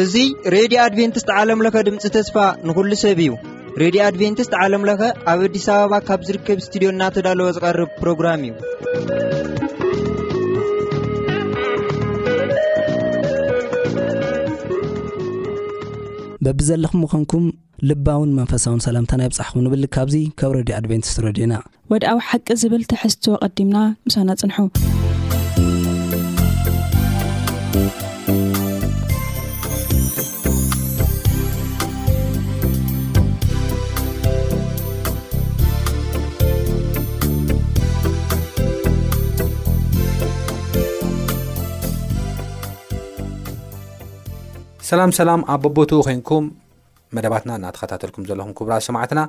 እዙ ሬድዮ ኣድቨንትስት ዓለምለኸ ድምፂ ተስፋ ንኹሉ ሰብ እዩ ሬድዮ ኣድቨንትስት ዓለምለኸ ኣብ ኣዲስ ኣበባ ካብ ዝርከብ እስትድዮ እናተዳለወ ዝቐርብ ፕሮግራም እዩ በብዘለኹም ምዃንኩም ልባውን መንፈሳውን ሰላምታና ይብጻሕኹም ንብል ካብዚ ካብ ረድዮ ኣድቨንቲስት ረድዮና። ወድኣዊ ሓቂ ዝብል ትሕዝቶ ኣቐዲምና ምሳና ጽንሑ። ሰላም ሰላም ኣብ ቦቦትኡ ኮንኩም መደባትና እናተኸታተልኩም ዘለኹም ክቡራት ሰማዕትና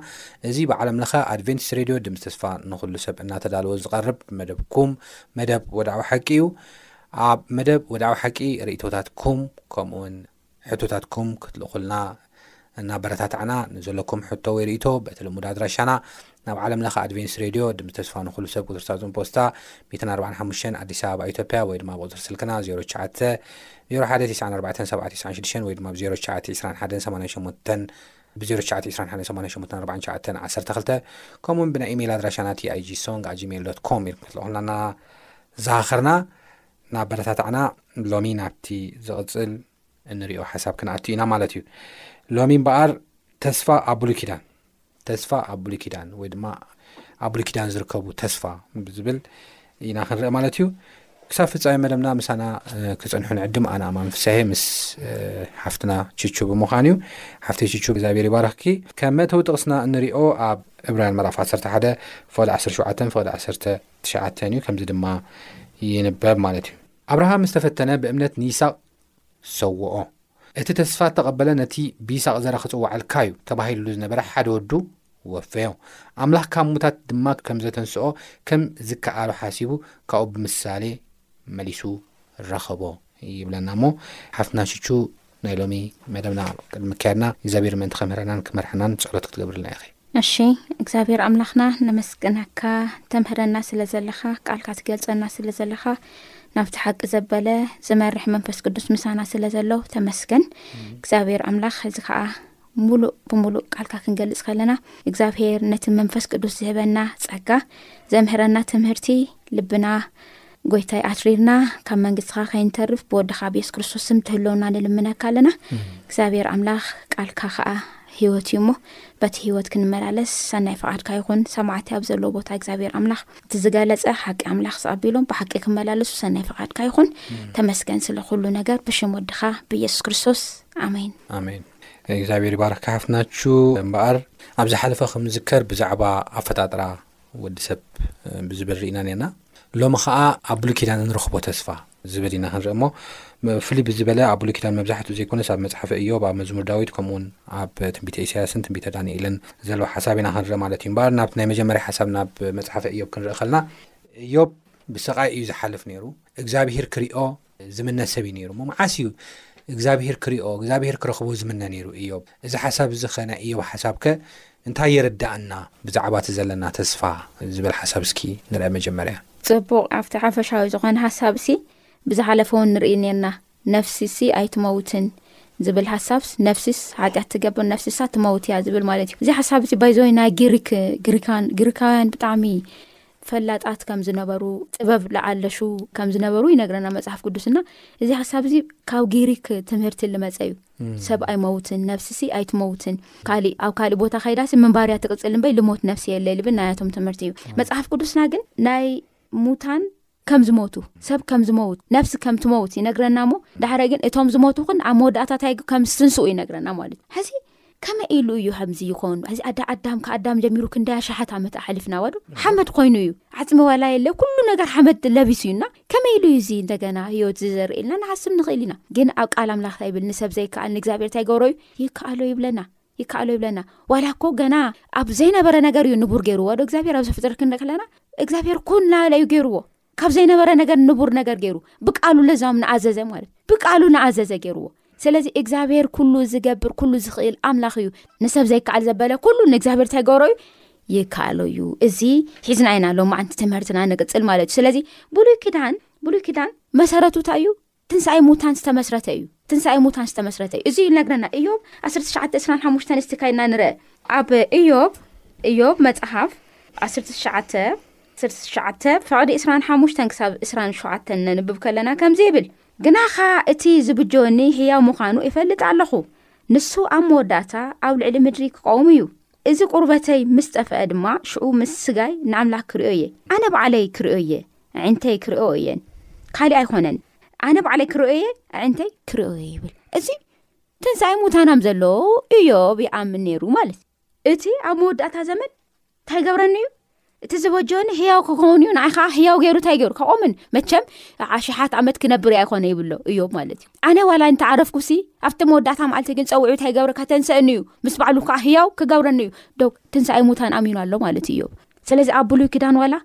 እዚ ብዓለም ለኸ ኣድቨንቲስ ሬድዮ ድምፂ ተስፋ ንኹሉ ሰብ እናተዳለወ ዝቐርብ መደብኩም መደብ ወድዓዊ ሓቂ እዩ ኣብ መደብ ወድዓዊ ሓቂ ርእቶታትኩም ከምኡውን ሕቶታትኩም ክትልእኹልና እናበረታታዕና ንዘለኩም ሕቶ ወይ ርእቶ በቲ ልሙድ ኣድራሻና ናብ ዓለም ለኸ ኣድቬንስ ሬድዮ ድምፂ ተስፋ ንኹሉ ሰብ ቁፅሪ ሳጹን ፖስታ ሚእትን ኣርባዓን ሓሙሽተን ኣዲስ ኣበባ ኢትዮጵያ ወይ ድማ ብቁፅሪ ስልክና ዜሮ ትሽዓተ ዜሮ ሓደ ቲስዓን ኣርባዕተን ሰብዓ ቲስዓን ሽዱሽተን ወይ ድማ ብዜሮ ትሽዓተ ዒስራን ሓደን ሰማንያን ሸሞንተን ብዜሮ ትሽዓተ ዒስራን ሓደን ሰማንያን ሸሞንተን ኣርባዓን ትሽዓተን ዓሰርተ ክልተ ከምኡ እውን ብናይ ኢሜይል ኣድራሻና ቲኣይጂ ሶንግ ኣት ጂሜይል ዶት ኮም ኢልኩም ክትልእኹልና እናዘኻኸርና እናበረታታዕና ሎሚ ናብቲ ዝቕፅል እንሪኦ ሓሳብ ክንኣቱ ኢና ማለት እዩ ሎሚ እምበኣር ተስፋ ኣብ ብሉይ ኪዳን ተስፋ ኣብ ብሉይ ኪዳን ወይ ድማ ኣብ ብሉይ ኪዳን ዝርከቡ ተስፋ ዝብል ኢና ክንርአ ማለት እዩ ክሳብ ፍፃሚ መደምና ምሳና ክፀንሑ ንዕድም ኣነ ኣማን ፍሳሄ ምስ ሓፍትና ችቹ ብምዃን እዩ ሓፍቲ ችቹ እግዚኣብሔር ይባረኽኪ ከም መእተዊ ጥቕስና እንሪኦ ኣብ ዕብራያን መራፍ 11 ፍቕዲ 17 ፍቕዲ 19 እዩ ከምዚ ድማ ይንበብ ማለት እዩ ኣብርሃም ዝተፈተነ ብእምነት ንይስቅ ሰውኦ። እቲ ተስፋ እተቐበለ ነቲ ብይስቅ ዘረ ክጽውዓልካ እዩ ተባሂሉሉ ዝነበረ ሓደ ወዱ ወፈዮ። ኣምላኽ ካብ ሙታት ድማ ከም ዘተንስኦ ከም ዝከኣሎ ሓሲቡ ካብኡ ብምሳሌ መሊሱ ረኸቦ። ይብለና እሞ ሓፍትና ሽቹ ናይ ሎሚ መደብና ቅድሚ ምክያድና እግዚኣብሔር ምእንቲ ከምህረናን ክመርሓናን ጸሎት ክትገብርልና ኢኺ። እሺ እግዚኣብሔር ኣምላኽና ነመስግነካ ተምህረና ስለ ዘለኻ ቃልካ ትገልጸና ስለ ዘለኻ ናብቲ ሓቂ ዘበለ ዝመርሕ መንፈስ ቅዱስ ምሳና ስለ ዘሎ ተመስገን እግዚኣብሔር ኣምላኽ እዚ ከዓ ሙሉእ ብምሉእ ቃልካ ክንገልጽ ከለና እግዚኣብሔር ነቲ መንፈስ ቅዱስ ዝህበና ጸጋ ዘምህረና ትምህርቲ ልብና ጎይታይ ኣትሪርና ካብ መንግስትኻ ከይንተርፍ ብወድኻ ብየሱስ ክርስቶስ ስም ትህለውና ንልምነካ ኣለና እግዚኣብሔር ኣምላኽ ቃልካ ከዓ ህይወት እዩ እሞ በቲ ህይወት ክንመላለስ ሰናይ ፍቓድካ ይኹን ሰማዕቲ ኣብ ዘለዎ ቦታ እግዚኣብሔር ኣምላኽ እቲ ዝገለፀ ሓቂ ኣምላኽ ዝኣቢሎም ብሓቂ ክመላለሱ ሰናይ ፍቓድካ ይኹን ተመስገን ስለ ኩሉ ነገር ብሽም ወድኻ ብየሱስ ክርስቶስ ኣሜን ኣሜን እግዚኣብሔር ይባርክ ካሓፍናቹ እምበኣር ኣብ ዝሓለፈ ከምዝከር ብዛዕባ ኣፈጣጥራ ወዲ ሰብ ብዝብል ርኢና ነርና ሎሚ ኸዓ ኣብ ብሉ ኪዳን እንረኽቦ ተስፋ ዝብል ኢና ክንርኢ እሞ ፍልይ ብዝበለ ኣብ ብሉ ኪዳን መብዛሕትኡ ዘይኮነስ ኣብ መፅሓፈ እዮ ኣብ መዝሙር ዳዊት ከምኡውን ኣብ ትንቢተ ኢሳያስን ትንቢተ ዳንኤልን ዘለዎ ሓሳብ ኢና ክንርኢ ማለት እዩ እምበኣር ናብቲ ናይ መጀመርያ ሓሳብ ናብ መፅሓፈ እዮብ ክንርኢ ከለና እዮብ ብሰቓይ እዩ ዝሓልፍ ነይሩ እግዚኣብሂር ክሪኦ ዝምነ ሰብ እዩ ነይሩ እሞ መዓስ እዩ እግዚኣብሄር ክሪኦ እግዚኣብሄር ክረኽቦ ዝምነ ነይሩ እዮብ እዚ ሓሳብ እዚ ኸ ናይ እዮብ ሓሳብ ከ እንታይ የረዳእና ብዛዕባ እቲ ዘለና ተስፋ ዝብል ሓሳብ እስኪ ንርአ መጀመርያ ጽቡቕ ኣብቲ ሓፈሻዊ ዝኾነ ሓሳብ ሲ ብዝሓለፈ እውን ንርኢ ነርና ነፍሲ ሲ ኣይትመውትን ዝብል ሓሳብ ነፍሲስ ሓጢኣት ትገብር ነፍሲሳ ትመውት እያ ዝብል ማለት እዩ እዚ ሓሳብ እዚ ባይዘወይ ናይ ግሪክ ግሪካን ግሪካውያን ብጣዕሚ ፈላጣት ከም ዝነበሩ ጥበብ ለዓለሹ ከም ዝነበሩ ይነግረና መፅሓፍ ቅዱስና እዚ ሓሳብ እዚ ካብ ጊሪክ ትምህርቲ ልመፀ እዩ ሰብ ኣይመውትን ነብሲ ሲ ኣይትመውትን ካሊእ ኣብ ካሊእ ቦታ ከይዳሲ ምንባርያ ትቅፅል እበይ ልሞት ነብሲ የለ ልብል ናይ ኣቶም ትምህርቲ እዩ መፅሓፍ ቅዱስና ግን ናይ ሙታን ከም ዝሞቱ ሰብ ከም ዝመውት ነብሲ ከም ትመውት ይነግረና ሞ ዳሕረ ግን እቶም ዝሞቱ ክን ኣብ መወዳእታታይ ከም ዝትንስኡ ይነግረና ማለት እዩ ከመይ ኢሉ እዩ ከምዚ ይኾን እዚ ኣደ ኣዳም ካብ ኣዳም ጀሚሩ ክንደይ ኣሽሓት ዓመት ኣሓሊፍና ዋዶ ሓመድ ኮይኑ እዩ ዓፅሚ ዋላ የለ ኩሉ ነገር ሓመድ ለቢሱ እዩና ከመይ ኢሉ እዩ እዚ እንደገና ህይወት ዝዘርኢ ኢልና ንሓስብ ንኽእል ኢና ግን ኣብ ቃል ኣምላኽ ታይ ይብል ንሰብ ዘይከኣል ንእግዚኣብሔር እንታይ ይገብሮ እዩ ይከኣሎ ይብለና ይከኣሎ ይብለና ዋላ እኮ ገና ኣብ ዘይነበረ ነገር እዩ ንቡር ገይርዎ ዶ እግዚኣብሔር ኣብ ዘፍጥር ክንርኢ ከለና እግዚኣብሔር ኩን ናበለ እዩ ገይርዎ ካብ ዘይነበረ ነገር ንቡር ነገር ገይሩ ብቃሉ ለዛም ንኣዘዘ ማለት ብቃሉ ንኣዘዘ ገይርዎ ስለዚ እግዚኣብሄር ኩሉ ዝገብር ኩሉ ዝኽእል ኣምላኽ እዩ ንሰብ ዘይከኣል ዘበለ ኩሉ ንእግዚኣብሄር ንታይ ገብሮ እዩ ይከኣሎ እዩ እዚ ሒዝና ኢና ሎማዓንቲ ትምህርትና ንቅፅል ማለት እዩ ስለዚ ብሉይ ክዳን ብሉይ ክዳን መሰረቱታ እዩ ትንሳኤ ሙታን ዝተመስረተ እዩ ትንሳኤ ሙታን ዝተመስረተ እዩ እዙይ ይነግረና እዮብ ዓሰርተ ትሽዓተ ዕስራን ሓሙሽተን እስቲ ካይድና ንርእ ኣብ እዮብ እዮብ መፅሓፍ ዓሰርተ ትሽዓተ ዓሰርተ ትሽዓተ ፍዕዲ ዕስራን ሓሙሽተን ክሳብ ዕስራን ሸውዓተን ነንብብ ከለና ከምዚ ይብል ግናኻ እቲ ዝብጀወኒ ህያው ምዃኑ ይፈልጥ ኣለኹ ንሱ ኣብ መወዳእታ ኣብ ልዕሊ ምድሪ ክቐውም እዩ እዚ ቁርበተይ ምስ ጠፍአ ድማ ሽዑ ምስ ስጋይ ንኣምላክ ክርእዮ እየ ኣነ ባዕለይ ክርእዮ እየ ኣዒንተይ ክርእኦ እየን ካሊእ ኣይኮነን ኣነ ባዕለይ ክርእዮ እየ ኣዒንተይ ክርእዮ እየ ይብል እዚ ትንሳኤ ሙታናም ዘሎ እዮብ ይኣምን ነይሩ ማለት እዩ እቲ ኣብ መወዳእታ ዘመን እንታይ ገብረኒ እዩ እቲ ዝበጆን ህያው ክኸውን እዩ ንዓይ ከዓ ህያው ገይሩ እንታይ ገይሩ ከቆምን መቸም ዓሽሓት ዓመት ክነብር ኣይኮነ ይብሎ እዮ ማለት እዩ ኣነ ዋላ እንተ ዓረፍኩሲ ኣብቲ መወዳእታ መዓልቲ ግን ፀውዒ እንታይ ገብረካ ተንሰእኒ እዩ ምስ ባዕሉ ከዓ ህያው ክገብረኒ እዩ ዶ ትንሳኣይ ሙታን ኣሚኑ ኣሎ ማለት እዩ ስለዚ ኣብ ብሉይ ክዳን ዋላ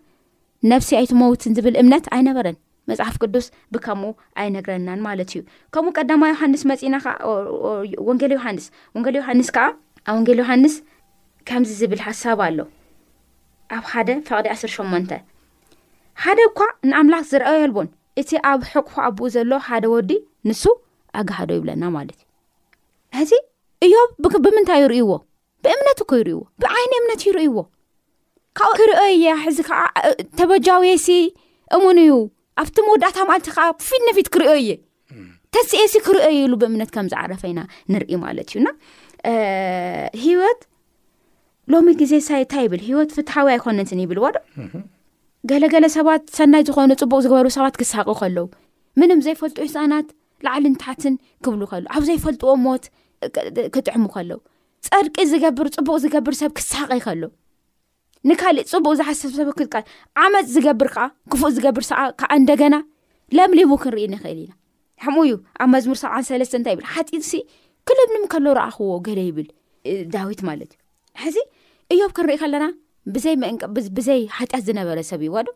ነብሲ ኣይትመውትን ዝብል እምነት ኣይነበረን መጽሓፍ ቅዱስ ብከምኡ ኣይነግረናን ማለት እዩ ከምኡ ቀዳማ ዮሃንስ መጺና ከ ወንጌል ዮሃንስ ወንጌል ዮሃንስ ከዓ ኣብ ወንጌል ዮሃንስ ከምዚ ዝብል ሓሳብ ኣሎ ኣብ ሓደ ፈቅዲ ዓስር ሸሞንተ ሓደ እኳ ንኣምላኽ ዝረኣዩ ኣልቦን እቲ ኣብ ሕቕፎ ኣብኡ ዘሎ ሓደ ወዲ ንሱ ኣጋሃዶ ይብለና ማለት እዩ ሕዚ እዮብ ብምንታይ ይርእይዎ ብእምነት እኮ ይርእዎ ብዓይኒ እምነት ይርእዎ ካብኡ ክርኦ እየ ሕዚ ከዓ ተበጃውየሲ እሙን እዩ ኣብቲ መወዳእታ ማልቲ ከዓ ፊት ነፊት ክርኦ እየ ተስኤሲ ክርኦ እየ ኢሉ ብእምነት ከም ዝዓረፈ ኢና ንርኢ ማለት እዩና ሂወት ሎሚ ግዜ ሳይታ ይብል ሂወት ፍትሓዊ ኣይኮነትን ይብል ዋዶ ገለገለ ሰባት ሰናይ ዝኮኑ ፅቡቅ ዝገበሩ ሰባት ክሳቅ ከለዉ ምንም ዘይፈልጡ ህፃናት ላዕልን ታሕትን ክብሉ ከሎ ኣብ ዘይፈልጥዎ ሞት ክጥዕሙ ከለው ፀድቂ ዝገብር ፅቡቅ ዝገብር ሰብ ክሳቀ ይከሎ ንካሊእ ፅቡቅ ዝሓሰብ ሰብ ክል ዓመፅ ዝገብር ከዓ ክፉእ ዝገብር ሰዓ ከዓ እንደገና ለምሊሙ ክንርኢ ንክእል ኢና ከምኡ እዩ ኣብ መዝሙር ሰብዓን ሰለስተ እንታይ ይብል ሓጢጥሲ ክልምልም ከሎ ረኣክዎ ገለ ይብል ዳዊት ማለት እዩ ሕዚ እዮብ ክንርኢ ከለና ብዘይ ብዘይ ሓጢኣት ዝነበረ ሰብ እዩዋዶ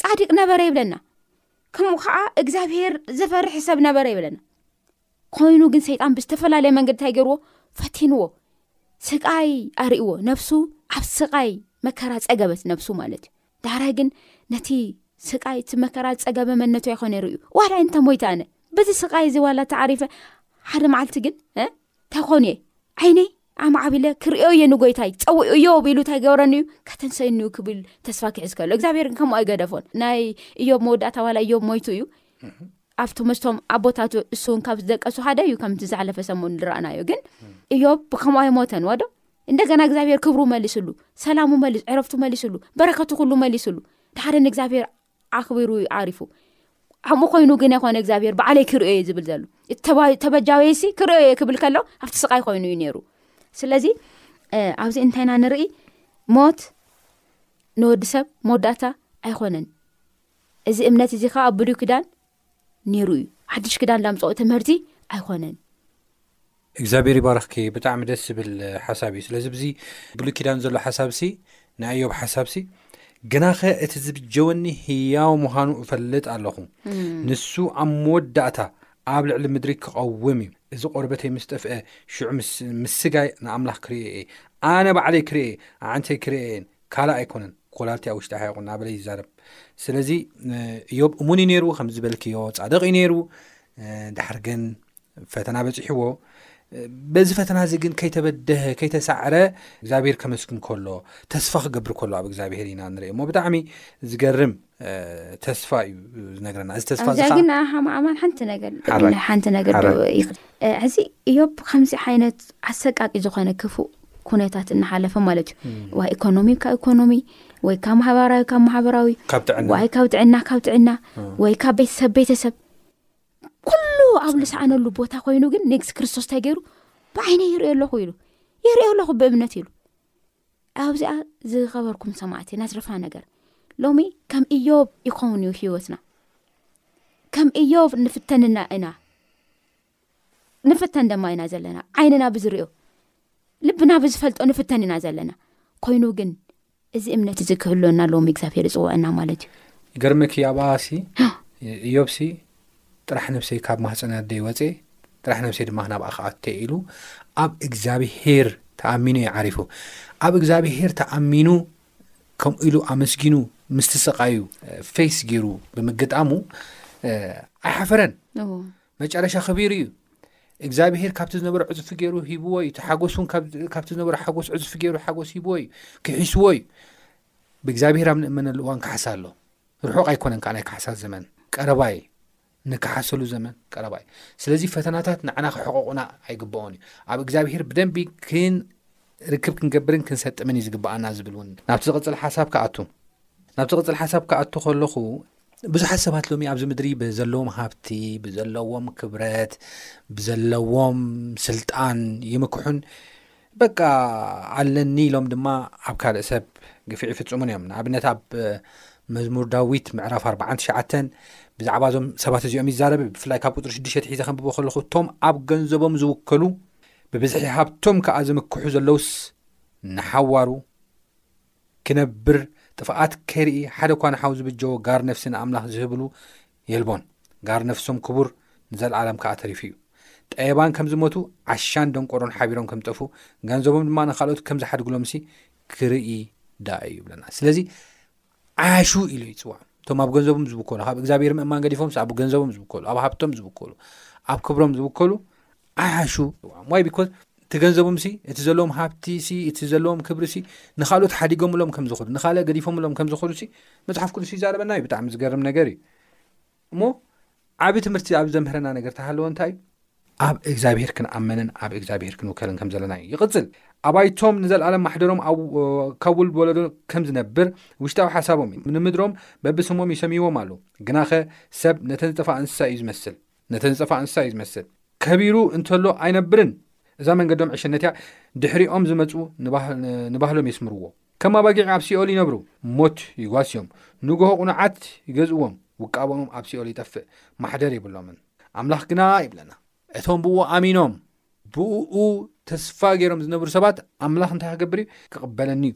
ፃዲቅ ነበረ ይብለና ከምኡ ከዓ እግዚኣብሄር ዝፈርሒ ሰብ ነበረ ይብለና ኮይኑ ግን ሰይጣን ብዝተፈላለየ መንገዲ እንታይ ገይርዎ ፈቲንዎ ስቃይ ኣርእዎ ነፍሱ ኣብ ስቃይ መከራ ፀገበት ነብሱ ማለት እዩ ዳሕረ ግን ነቲ ስቃይ እቲ መከራ ዝፀገበ መነቶ ይኮነ ይርዩ ዋላ እንተ ሞይታ ኣነ በዚ ስቃይ እዚ ዋላ ተዓሪፈ ሓደ መዓልቲ ግን እንታይ ኮኑ እየ ዓይነይ ኣማዓቢለ ክርእዮ እየ ንጎይታይ ፀዊዑ እዮብ ኢሉ እንታይ ገብረኒ እዩ ከተንሰይኒ እዩ ክብል ተስፋ ክሒዝ ከሎ እግዚኣብሄር ከምኡ ኣይገደፎን ናይ እዮብ መወዳእታ ዋላ እዮብ ሞይቱ እዩ ኣብቲ መስቶም ኣቦታቱ እሱ ውን ካብ ዝደቀሱ ሓደ እዩ ከምቲ ዝሓለፈ ሰሙን ዝረኣናዮ ግን እዮብ ብከምኡ ኣይሞተን ዋዶ እንደገና እግዚኣብሄር ክብሩ መሊስሉ ሰላሙ መሊስ ዕረፍቱ መሊስሉ በረከቱ ኩሉ መሊስሉ ድሓደ ንእግዚኣብሄር ኣኽቢሩ እዩ ዓሪፉ ከምኡ ኮይኑ ግን ይኮነ እግዚኣብሄር በዓለይ ክርዮ እየ ዝብል ዘሉ ተበጃወይሲ ክርዮ እየ ክብል ከሎ ኣብቲ ስቃይ ኮይኑ እዩ ነይሩ ስለዚ ኣብዚ እንታይ ኢና ንርኢ ሞት ንወዲ ሰብ መወዳእታ ኣይኮነን እዚ እምነት እዚ ከዓ ኣብ ብሉይ ክዳን ኔሩ እዩ ሓድሽ ክዳን ላምጸኦ ትምህርቲ ኣይኮነን። እግዚኣብሔር ይባርኽኪ ብጣዕሚ ደስ ዝብል ሓሳብ እዩ ስለዚ ብዚ ብሉይ ኪዳን ዘሎ ሓሳብሲ ናይ ኣዮብ ሓሳብሲ ግናኸ እቲ ዝብጀወኒ ህያው ምዃኑ እፈልጥ ኣለኹ ንሱ ኣብ መወዳእታ ኣብ ልዕሊ ምድሪ ክቐውም እዩ እዚ ቆርበተይ ምስ ጠፍአ ሽዑ ምስ ስጋይ ንኣምላኽ ክርኤ እየ ኣነ ባዕለይ ክርኤ ኣዓንተይ ክርኤ እየን ካልእ ኣይኮነን ኮላልቲ ኣብ ውሽጢ ሓይቑ እናበለ ይዛረብ ስለዚ እዮብ እሙን እዩ ነይሩ ከም ዝበልክዮ ፃደቕ እዩ ነይሩ ድሓር ግን ፈተና በፂሕዎ በዚ ፈተና እዚ ግን ከይተበደሀ ከይተሳዕረ እግዚኣብሄር ከመስግን ከሎ ተስፋ ክገብር ከሎ ኣብ እግዚኣብሄር ኢና ንሪኦ እሞ ብጣዕሚ ዝገርም ተስፋ እዩ ዝነግረና እዚ ተስፋ እዚ ግን ኣሃማ ኣማን ሓንቲ ነገር ሓንቲ ነገር ሕዚ እዮብ ከምዚ ዓይነት ኣሰቃቂ ዝኾነ ክፉእ ኩነታት እናሓለፈ ማለት እዩ ዋ ኢኮኖሚ ካብ ኢኮኖሚ ወይ ካብ ማህበራዊ ካብ ማህበራዊ ዋይ ካብ ጥዕና ካብ ጥዕና ወይ ካብ ቤተሰብ ቤተሰብ ኩሉ ኣብ ልሰኣነሉ ቦታ ኮይኑ ግን ንግስ ክርስቶስ ተገይሩ ብዓይነ ይርዮ ኣለኹ ኢሉ ይርዮ ኣለኹ ብእምነት ኢሉ ኣብዚኣ ዝኸበርኩም ሰማዕቲ ነትርፋ ነገር ሎሚ ከም እዮብ ይኸውን እዩ ሂወትና ከም እዮብ ንፍተንና ኢና ንፍተን ደማ ኢና ዘለና ዓይንና ብዝርዮ ልብና ብዝፈልጦ ንፍተን ኢና ዘለና ኮይኑ ግን እዚ እምነት እዚ ክህሎና ሎሚ እግዚኣብሄር ዝፅውዐና ማለት እዩ ይገርምኪ ኣብኣሲ እዮብሲ ጥራሕ ነፍሰይ ካብ ማህጸን ኣደይ ወጼ፣ ጥራሕ ነፍሰይ ድማ ናብኣ ክኣቱ እየ ኢሉ ኣብ እግዚኣብሄር ተኣሚኑ እዩ ዓሪፉ። ኣብ እግዚኣብሄር ተኣሚኑ ከምኡ ኢሉ ኣመስጊኑ ምስቲ ሰቓዩ ፌስ ገይሩ ብምግጣሙ ኣይሓፈረን። መጨረሻ ክቢሩ እዩ። እግዚኣብሄር ካብቲ ዝነበረ ዕፅፊ ገይሩ ሂብዎ እዩ ተሓጎስ እውን ካብቲ ዝነበረ ሓጎስ ዕፅፊ ገይሩ ሓጎስ ሂብዎ እዩ ክሒስዎ እዩ ብእግዚኣብሄር ኣብ ንእመነሉ እዋን ክሓሳ ኣሎ ርሑቕ ኣይኮነን ከኣ ናይ ካሕሳ ዘመን ቀረባ እዩ ንካሓሰሉ ዘመን ቀረባ እዩ ስለዚ ፈተናታት ንዓና ክሕቐቑና ኣይግብኦን እዩ ኣብ እግዚኣብሄር ብደንቢ ክን ርክብ ክንገብርን ክንሰጥምን እዩ ዝግብኣና ዝብል እውን ናብቲ ዝቕፅል ሓሳብ ክኣቱ ናብቲ ቅፅል ሓሳብ ክኣቱ ከለኹ ብዙሓት ሰባት ሎሚ ኣብዚ ምድሪ ብዘለዎም ሃብቲ ብዘለዎም ክብረት ብዘለዎም ስልጣን ይምክሑን በቃ ኣለኒ ኢሎም ድማ ኣብ ካልእ ሰብ ግፍዒ ይፍጽሙን እዮም ንኣብነት ኣብ መዝሙር ዳዊት ምዕራፍ 49 ብዛዕባ እዞም ሰባት እዚኦም ይዛረብ ብፍላይ ካብ ቅፅሪ 6ዱሽተ ትሒዘ ከንብቦ ከለኹ እቶም ኣብ ገንዘቦም ዝውከሉ ብብዝሒ ሃብቶም ከዓ ዝምክሑ ዘለውስ ንሓዋሩ ክነብር ጥፍኣት ከርኢ ሓደ እኳ ንሓው ዝብጀዎ ጋር ነፍሲ ንኣምላኽ ዝህብሉ የልቦን ጋር ነፍሶም ክቡር ንዘልዓለም ከኣ ተሪፉ እዩ ጠየባን ከም ዝሞቱ ዓሻን ደንቆሮን ሓቢሮም ከም ዝጠፍኡ ገንዘቦም ድማ ንኻልኦት ከም ዝሓድግሎምሲ ክርኢ ደኣ እዩ ይብለና ስለዚ ዓሹ ኢሉ ይፅዋዕ እቶም ኣብ ገንዘቦም ዝብከሉ ካብ እግዚኣብሔር ምእማን ገዲፎም ኣብ ገንዘቦም ዝብከሉ ኣብ ሃብቶም ዝብከሉ ኣብ ክብሮም ዝብከሉ ኣይሓሹ ዋይ ቢኮዝ እቲ ገንዘቦም ሲ እቲ ዘለዎም ሃብቲ ሲ እቲ ዘለዎም ክብሪ ሲ ንካልኦት ሓዲጎምሎም ከም ዝኽዱ ንካልእ ገዲፎምሎም ከም ዝኽዱ ሲ መፅሓፍ ቅዱስ ይዛረበና እዩ ብጣዕሚ ዝገርም ነገር እዩ እሞ ዓብ ትምህርቲ ኣብ ዘምህረና ነገር ተሃለዎ እንታይ እዩ ኣብ እግዚኣብሄር ክንኣመንን ኣብ እግዚኣብሄር ክንውከልን ከም ዘለና እዩ ይቕፅል ኣባይቶም ንዘለኣለም ማሕደሮም ካብ ውልድ ወለዶ ከም ዝነብር ውሽጣዊ ሓሳቦም እዩ ንምድሮም በብስሞም ይሰምይዎም ኣሉ ግናኸ ሰብ ነተን ዝጠፋ እንስሳ እዩ ዝመስል ነተን ዝጠፍኣ እንስሳ እዩ ዝመስል። ከቢሩ እንተሎ ኣይነብርን። እዛ መንገዶም ዕሸነት እያ፣ ድሕሪኦም ዝመጹ ንባህሎም የስምርዎ። ከም ኣባጊዕ ኣብ ሲኦል ይነብሩ፣ ሞት ይጓስዮም። ንግሆ ቕኑዓት ይገዝእዎም፣ ውቃበኦም ኣብ ሲኦል ይጠፍእ፣ ማሕደር የብሎምን። ኣምላኽ ግና ይብለና፣ እቶም ብእኡ ኣሚኖም ብእኡ ተስፋ ገይሮም ዝነብሩ ሰባት ኣምላኽ እንታይ ክገብር እዩ? ክቕበለኒ እዩ።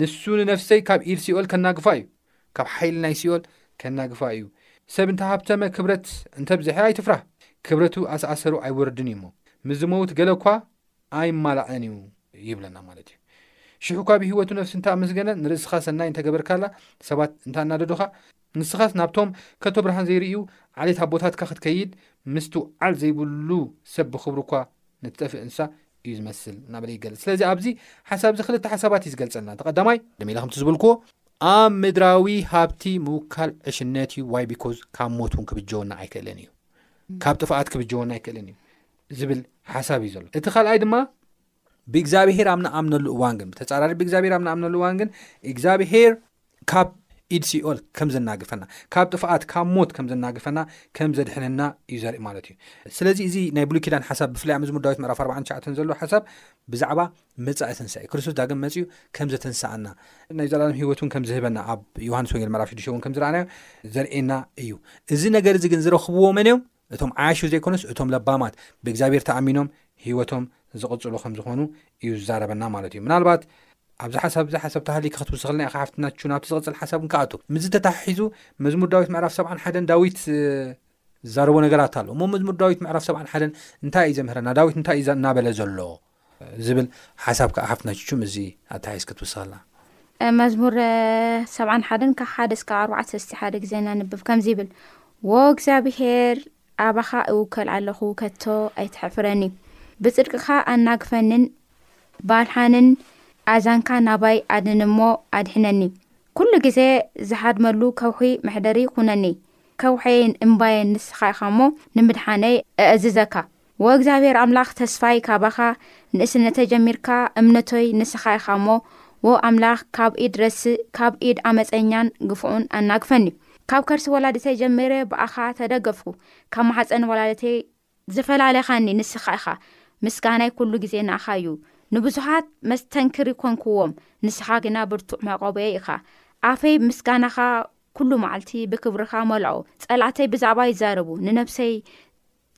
ንሱ ንነፍሰይ ካብ ኢድ ሲኦል ከናግፋ እዩ። ካብ ሓይሊ ናይ ሲኦል ከናግፋ እዩ። ሰብ እንተ ሃብተመ ክብረት እንተ ብዝሐ ኣይትፍራህ፣ ክብረቱ ኣስኣሰሩ ኣይወርድን እዩ እሞ፣ ምስ ዝመውት ገለ እኳ ኣይማላእን እዩ ይብለና ማለት እዩ። ሽሕ እኳ ብህይወቱ ነፍሲ እንተ ኣመስገነ፣ ንርእስኻ ሰናይ እንተ ገበርካላ፣ ሰባት እንተ ኣናደዱኻ፣ ንስኻስ ናብቶም ከቶ ብርሃን ዘይርእዩ ዓሌት ኣቦታትካ ክትከይድ፣ ምስትውዓል ዘይብሉ ሰብ ብኽብሩ እኳ ንትጠፍእ እንስሳ እዩ ዝመስል እናበለ ይገልጽ። ስለዚ ኣብዚ ሓሳብ እዚ ክልተ ሓሳባት እዩ ዝገልጸልና። እቲ ቀዳማይ፣ ደሜለ ከምቲ ዝበልክዎ ኣብ ምድራዊ ሃብቲ ምውካል ዕሽነት እዩ ዋይ ቢኮዝ ካብ ሞት እውን ክብጀወና ኣይክእልን እዩ ካብ ጥፍኣት ክብጀወና ኣይክእልን እዩ ዝብል ሓሳብ እዩ ዘሎ እቲ ካልኣይ ድማ ብእግዚኣብሄር ኣብ ንኣምነሉ እዋን ግን ብተፃራሪ ብእግዚኣብሄር ኣብ ንኣምነሉ እዋን ግን እግዚኣብሄር ካብ ኢድ ሲኦል ከም ዘናግፈና ካብ ጥፍኣት ካብ ሞት ከም ዘናግፈና ከም ዘድሕነና እዩ ዘርኢ ማለት እዩ ስለዚ እዚ ናይ ብሉይ ኪዳን ሓሳብ ብፍላይ ኣብ መዝሙር ዳዊት ምዕራፍ 49 ዘሎ ሓሳብ ብዛዕባ ምጻኤ ትንሳኤ ክርስቶስ ዳግም መጺኡ ከም ዘተንስኣና፣ ናይ ዘላለም ህይወት እውን ከም ዝህበና ኣብ ዮሃንስ ወንጌል ምዕራፍ ሽዱሽተ እውን ከም ዝረኣናዮ ዘርእየና እዩ። እዚ ነገር እዚ ግን ዝረኽብዎ መን እዮም? እቶም ዓያሹ ዘይኮኑስ እቶም ለባማት ብእግዚኣብሔር ተኣሚኖም ህይወቶም ዝቕጽሉ ከም ዝኾኑ እዩ ዝዛረበና ማለት እዩ። ምናልባት ኣብዚ ሓሳብ እዚ ሓሳብ ተሃሊኪ ክትውስኽልና ኢኻ ሓፍትና ቹቹ፣ ናብቲ ዝቕጽል ሓሳብ ግን ክኣቱ። ምስዚ ተተሓሒዙ መዝሙር ዳዊት ምዕራፍ ሰብዓን ሓደን ዳዊት ዝዛረቦ ነገራት ኣሎ እሞ መዝሙር ዳዊት ምዕራፍ ሰብዓን ሓደን እንታይ እዩ ዘምህረና? ዳዊት እንታይ እዩ እናበለ ዘሎ? ዝብል ሓሳብ ከኣ ሓፍትና ቹቹ ምስዚ ኣተሓሒዝ ክትውስኸልና። መዝሙር ሰብዓን ሓደን ካብ ሓደ እስካብ ኣርባዕተ ሰስቲ ሓደ ግዜ ነንብብ ከምዚ ይብል ዎ እግዚኣብሄር ኣባኻ እውከል ኣለኹ ከቶ ኣይትሕፍረኒ ብጽድቅኻ ኣናግፈንን ባልሓንን ኣዛንካ ናባይ ኣድንሞ ኣድሕነኒ ኩሉ ግዜ ዝሓድመሉ ከውሒ መሕደሪ ኩነኒ ከውሐየን እምባየን ንስኻ ኢኻ እሞ ንምድሓነይ እእዝዘካ ወእግዚኣብሔር ኣምላክ ተስፋይ ካባካ ንእስነተይ ጀሚርካ እምነቶይ ንስካ ኢካ እሞ ወኣምላክ ካብ ኢድ ረስእ ካብ ኢድ ኣመፀኛን ግፉዑን ኣናግፈኒ ካብ ከርሲ ወላዲተይ ጀሚረ ብኣካ ተደገፍኩ ካብ ማሕፀን ወላዲተይ ዝፈላልካኒ ንስካ ኢካ ምስጋናይ ኩሉ ግዜ ንኣካ እዩ ንብዙሓት መስተንክሪ ኮንክዎም ንስካ ግና ብርቱዕ መዕቆበየይ ኢካ ኣፈይ ምስጋናካ ኩሉ መዓልቲ ብክብርካ መልኦ ፀላእተይ ብዛዕባ ይዛረቡ ንነብሰይ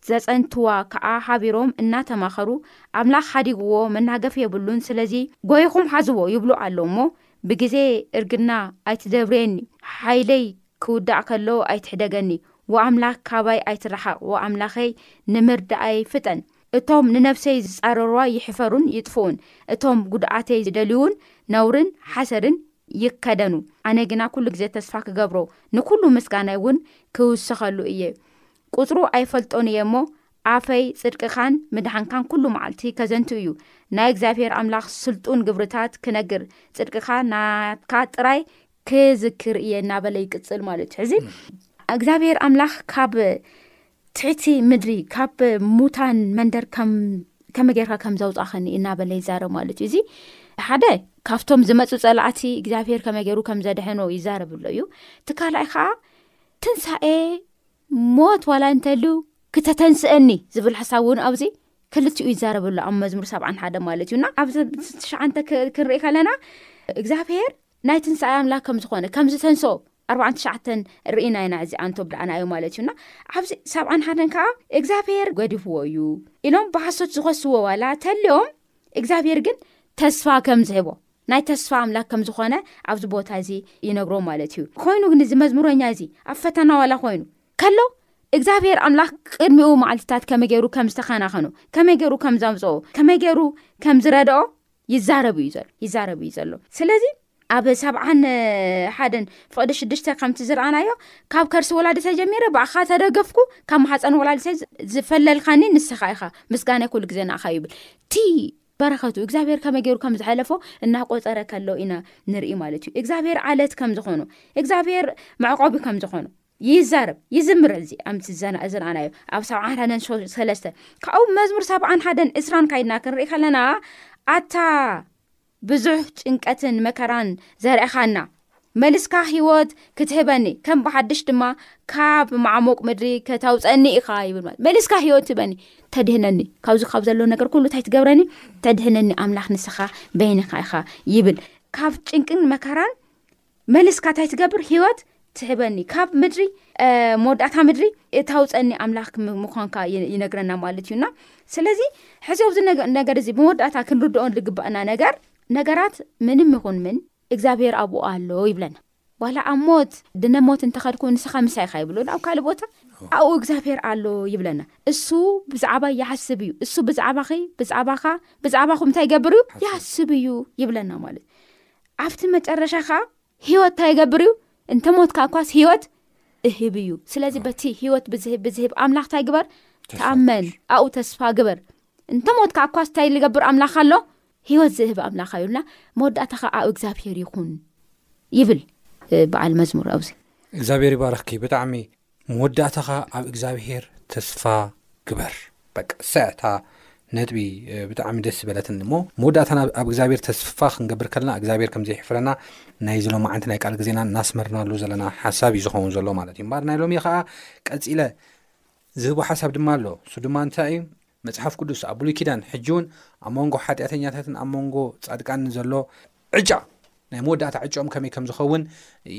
ዘጸንትዋ ከኣ ሓቢሮም እናተማኸሩ ኣምላኽ ሓዲግዎ መናገፊ የብሉን ስለዚ ጎይኹም ሓዝዎ ይብሉ ኣለዉ እሞ ብግዜ እርግና ኣይትደብርየኒ ሓይለይ ክውዳእ ከሎ ኣይትሕደገኒ ወኣምላክ ካባይ ኣይትረሓቅ ወኣምላኸይ ንምርዳኣይ ፍጠን እቶም ንነፍሰይ ዝጻረርዋ ይሕፈሩን ይጥፍኡን እቶም ጉድኣተይ ዝደልዩውን ነውርን ሓሰርን ይከደኑ ኣነ ግና ኩሉ ግዜ ተስፋ ክገብሮ ንኩሉ ምስጋናይ እውን ክውስኸሉ እየ ቍጽሩ ኣይፈልጦን እየ እሞ፣ ኣፈይ ጽድቅኻን ምድሓንካን ኵሉ መዓልቲ ኬዘንቱ እዩ። ናይ እግዚኣብሄር ኣምላኽ ስልጡን ግብርታት ክነግር፣ ጽድቅኻ ናትካ ጥራይ ክዝክር እየ እናበለ ይቅጽል ማለት እዩ። ሕዚ እግዚኣብሄር ኣምላኽ ካብ ትሕቲ ምድሪ፣ ካብ ሙታን መንደር ከመይ ጌርካ ከም ዘውጻኸኒ እናበለ ይዛረብ ማለት እዩ። እዚ ሓደ ካብቶም ዝመጹ ጸላእቲ እግዚኣብሄር ከመይ ገይሩ ከም ዘድሐኖ ይዛረብ ኣሎ እዩ። እቲ ካልኣይ ኸዓ ትንሳኤ ሞት ዋላ እንተሉ ክተተንስአኒ ዝብል ሓሳብ እውን ኣብዚ ክልቲኡ ይዛረብ ኣሎ ኣብ መዝሙር ሰብዓን ሓደ ማለት እዩና ኣብዚ ትሽዓንተ ክንርኢ ከለና እግዚኣብሄር ናይ ትንሳኤ ኣምላኽ ከም ዝኾነ ከም ዝተንሶ ኣርባዓን ትሽዓተን ርኢና ኢና እዚ ኣንቶብ ደኣናዩ ማለት እዩና ኣብዚ ሰብዓን ሓደን ከዓ እግዚኣብሄር ገዲፍዎ እዩ ኢሎም ብሓሶት ዝኸስዎ ዋላ ተልኦም እግዚኣብሄር ግን ተስፋ ከም ዝህቦ ናይ ተስፋ ኣምላክ ከም ዝኮነ ኣብዚ ቦታ እዚ ይነግሮም ማለት እዩ ኮይኑ ግን እዚ መዝሙረኛ እዚ ኣብ ፈተና ዋላ ኮይኑ ከሎ እግዚኣብሄር ኣምላክ ቅድሚኡ ማዕልትታት ከመይ ገይሩ ከም ዝተከናከኑ ከመይ ገይሩ ከም ዘምፅኦ ከመይ ገይሩ ከም ዝረድኦ ይዛረብ እዩ ዘሎ ይዛረብ እዩ ዘሎ ስለዚ ኣብ ሰብዓን ሓደን ፍቅዲ ሽዱሽተ ከምቲ ዝረኣናዮ ካብ ከርሲ ወላዲ ተጀሚረ ብኣኻ ተደገፍኩ ካብ ማሓፀን ወላዲ ዝፈለልካኒ ንስኻ ኢኻ ምስጋናይ ኩሉ ግዜ ንኣኻ ይብል እቲ በረኸቱ እግዚኣብሔር ከመይ ገይሩ ከም ዝሐለፎ እናቆፀረ ከሎ ኢና ንርኢ ማለት እዩ እግዚኣብሔር ዓለት ከም ዝኾኖ እግዚኣብሔር መዕቆቢ ከም ዝኾኖ ይዛረብ ይዝምር እዚ ኣምቲ ዝረኣናዮ ኣብ ሰብዓን ሓደን ሰለስተ ካብኡ መዝሙር ሰብዓን ሓደን እስራን ካይድና ክንርኢ ከለና ኣታ ብዙሕ ጭንቀትን መከራን ዘርእኻና መልስካ ህይወት ክትህበኒ ከም ብሓድሽ ድማ ካብ ማዕሙቅ ምድሪ ከተውፀኒ ኢኻ ይብል ማለት መልስካ ህይወት ትህበኒ ተድህነኒ ካብዚ ካብ ዘሎ ነገር ኩሉ እንታይ ትገብረኒ ተድህነኒ ኣምላኽ ንስኻ በይንካ ኢኻ ይብል ካብ ጭንቅን መከራን መልስካ እንታይ ትገብር ሂወት ትህበኒ ካብ ምድሪ መወዳእታ ምድሪ እታውፀኒ ኣምላኽ ምኳንካ ይነግረና ማለት እዩና ስለዚ ሕዚ ኣብዚ ነገር እዚ መወዳእታ ክንርድኦ ዝግባእና ነገር ነገራት ምንም ይኹን ምን እግዚኣብሄር ኣብኡ ኣሎ ይብለና። ዋላ ኣብ ሞት ድነ ሞት እንተ ኸድኩ ንስኻ ምሳይ ኢኻ ይብሎዶ ኣብ ካልእ ቦታ? ኣብኡ እግዚኣብሄር ኣሎ ይብለና። እሱ ብዛዕባይ ይሓስብ እዩ፣ እሱ ብዛዕባኺ፣ ብዛዕባኻ፣ ብዛዕባኹም እንታይ ይገብር እዩ? ይሓስብ እዩ ይብለና ማለት እዩ። ኣብቲ መጨረሻ ኸኣ ህይወት እንታይ ይገብር እዩ? እንተ ሞትካ እኳስ ህይወት እህብ እዩ። ስለዚ በቲ ህይወት ብዝህብ ብዝህብ ኣምላኽ እንታይ ግበር? ተኣመን፣ ኣብኡ ተስፋ ግበር። እንተ ሞትካ እኳስ እንታይ ዝገብር ኣምላኽ ኣሎ? ህይወት ዝህብ ኣምላኽ ኣዩልና መወዳእታ ከዓኡ እግዚኣብሄር ይኹን ይብል በዓል መዝሙር ኣብዚ እግዚኣብሔር ይባርኽኪ ብጣዕሚ መወዳእታኻ ኣብ እግዚኣብሄር ተስፋ ግበር በ ሰዕታ ነጥቢ ብጣዕሚ ደስ ዝበለትኒ እሞ መወዳእታና ኣብ እግዚኣብሔር ተስፋ ክንገብር ከለና እግዚኣብሔር ከምዘይሕፍረና ናይ ዝሎ መዓንቲ ናይ ቃል ግዜና እናስመርናሉ ዘለና ሓሳብ እዩ ዝኸውን ዘሎ ማለት እዩ እምበር ናይ ሎሚ ከዓ ቀፂለ ዝህቡ ሓሳብ ድማ ኣሎ እሱ ድማ እንታይ እዩ መጽሓፍ ቅዱስ ኣብ ብሉይ ኪዳን ሕጂውን ኣብ መንጎ ሓጢኣተኛታትን ኣብ መንጎ ጻድቃንን ዘሎ ዕጫ ናይ መወዳእታ ዕጭኦም ከመይ ከም ዝኸውን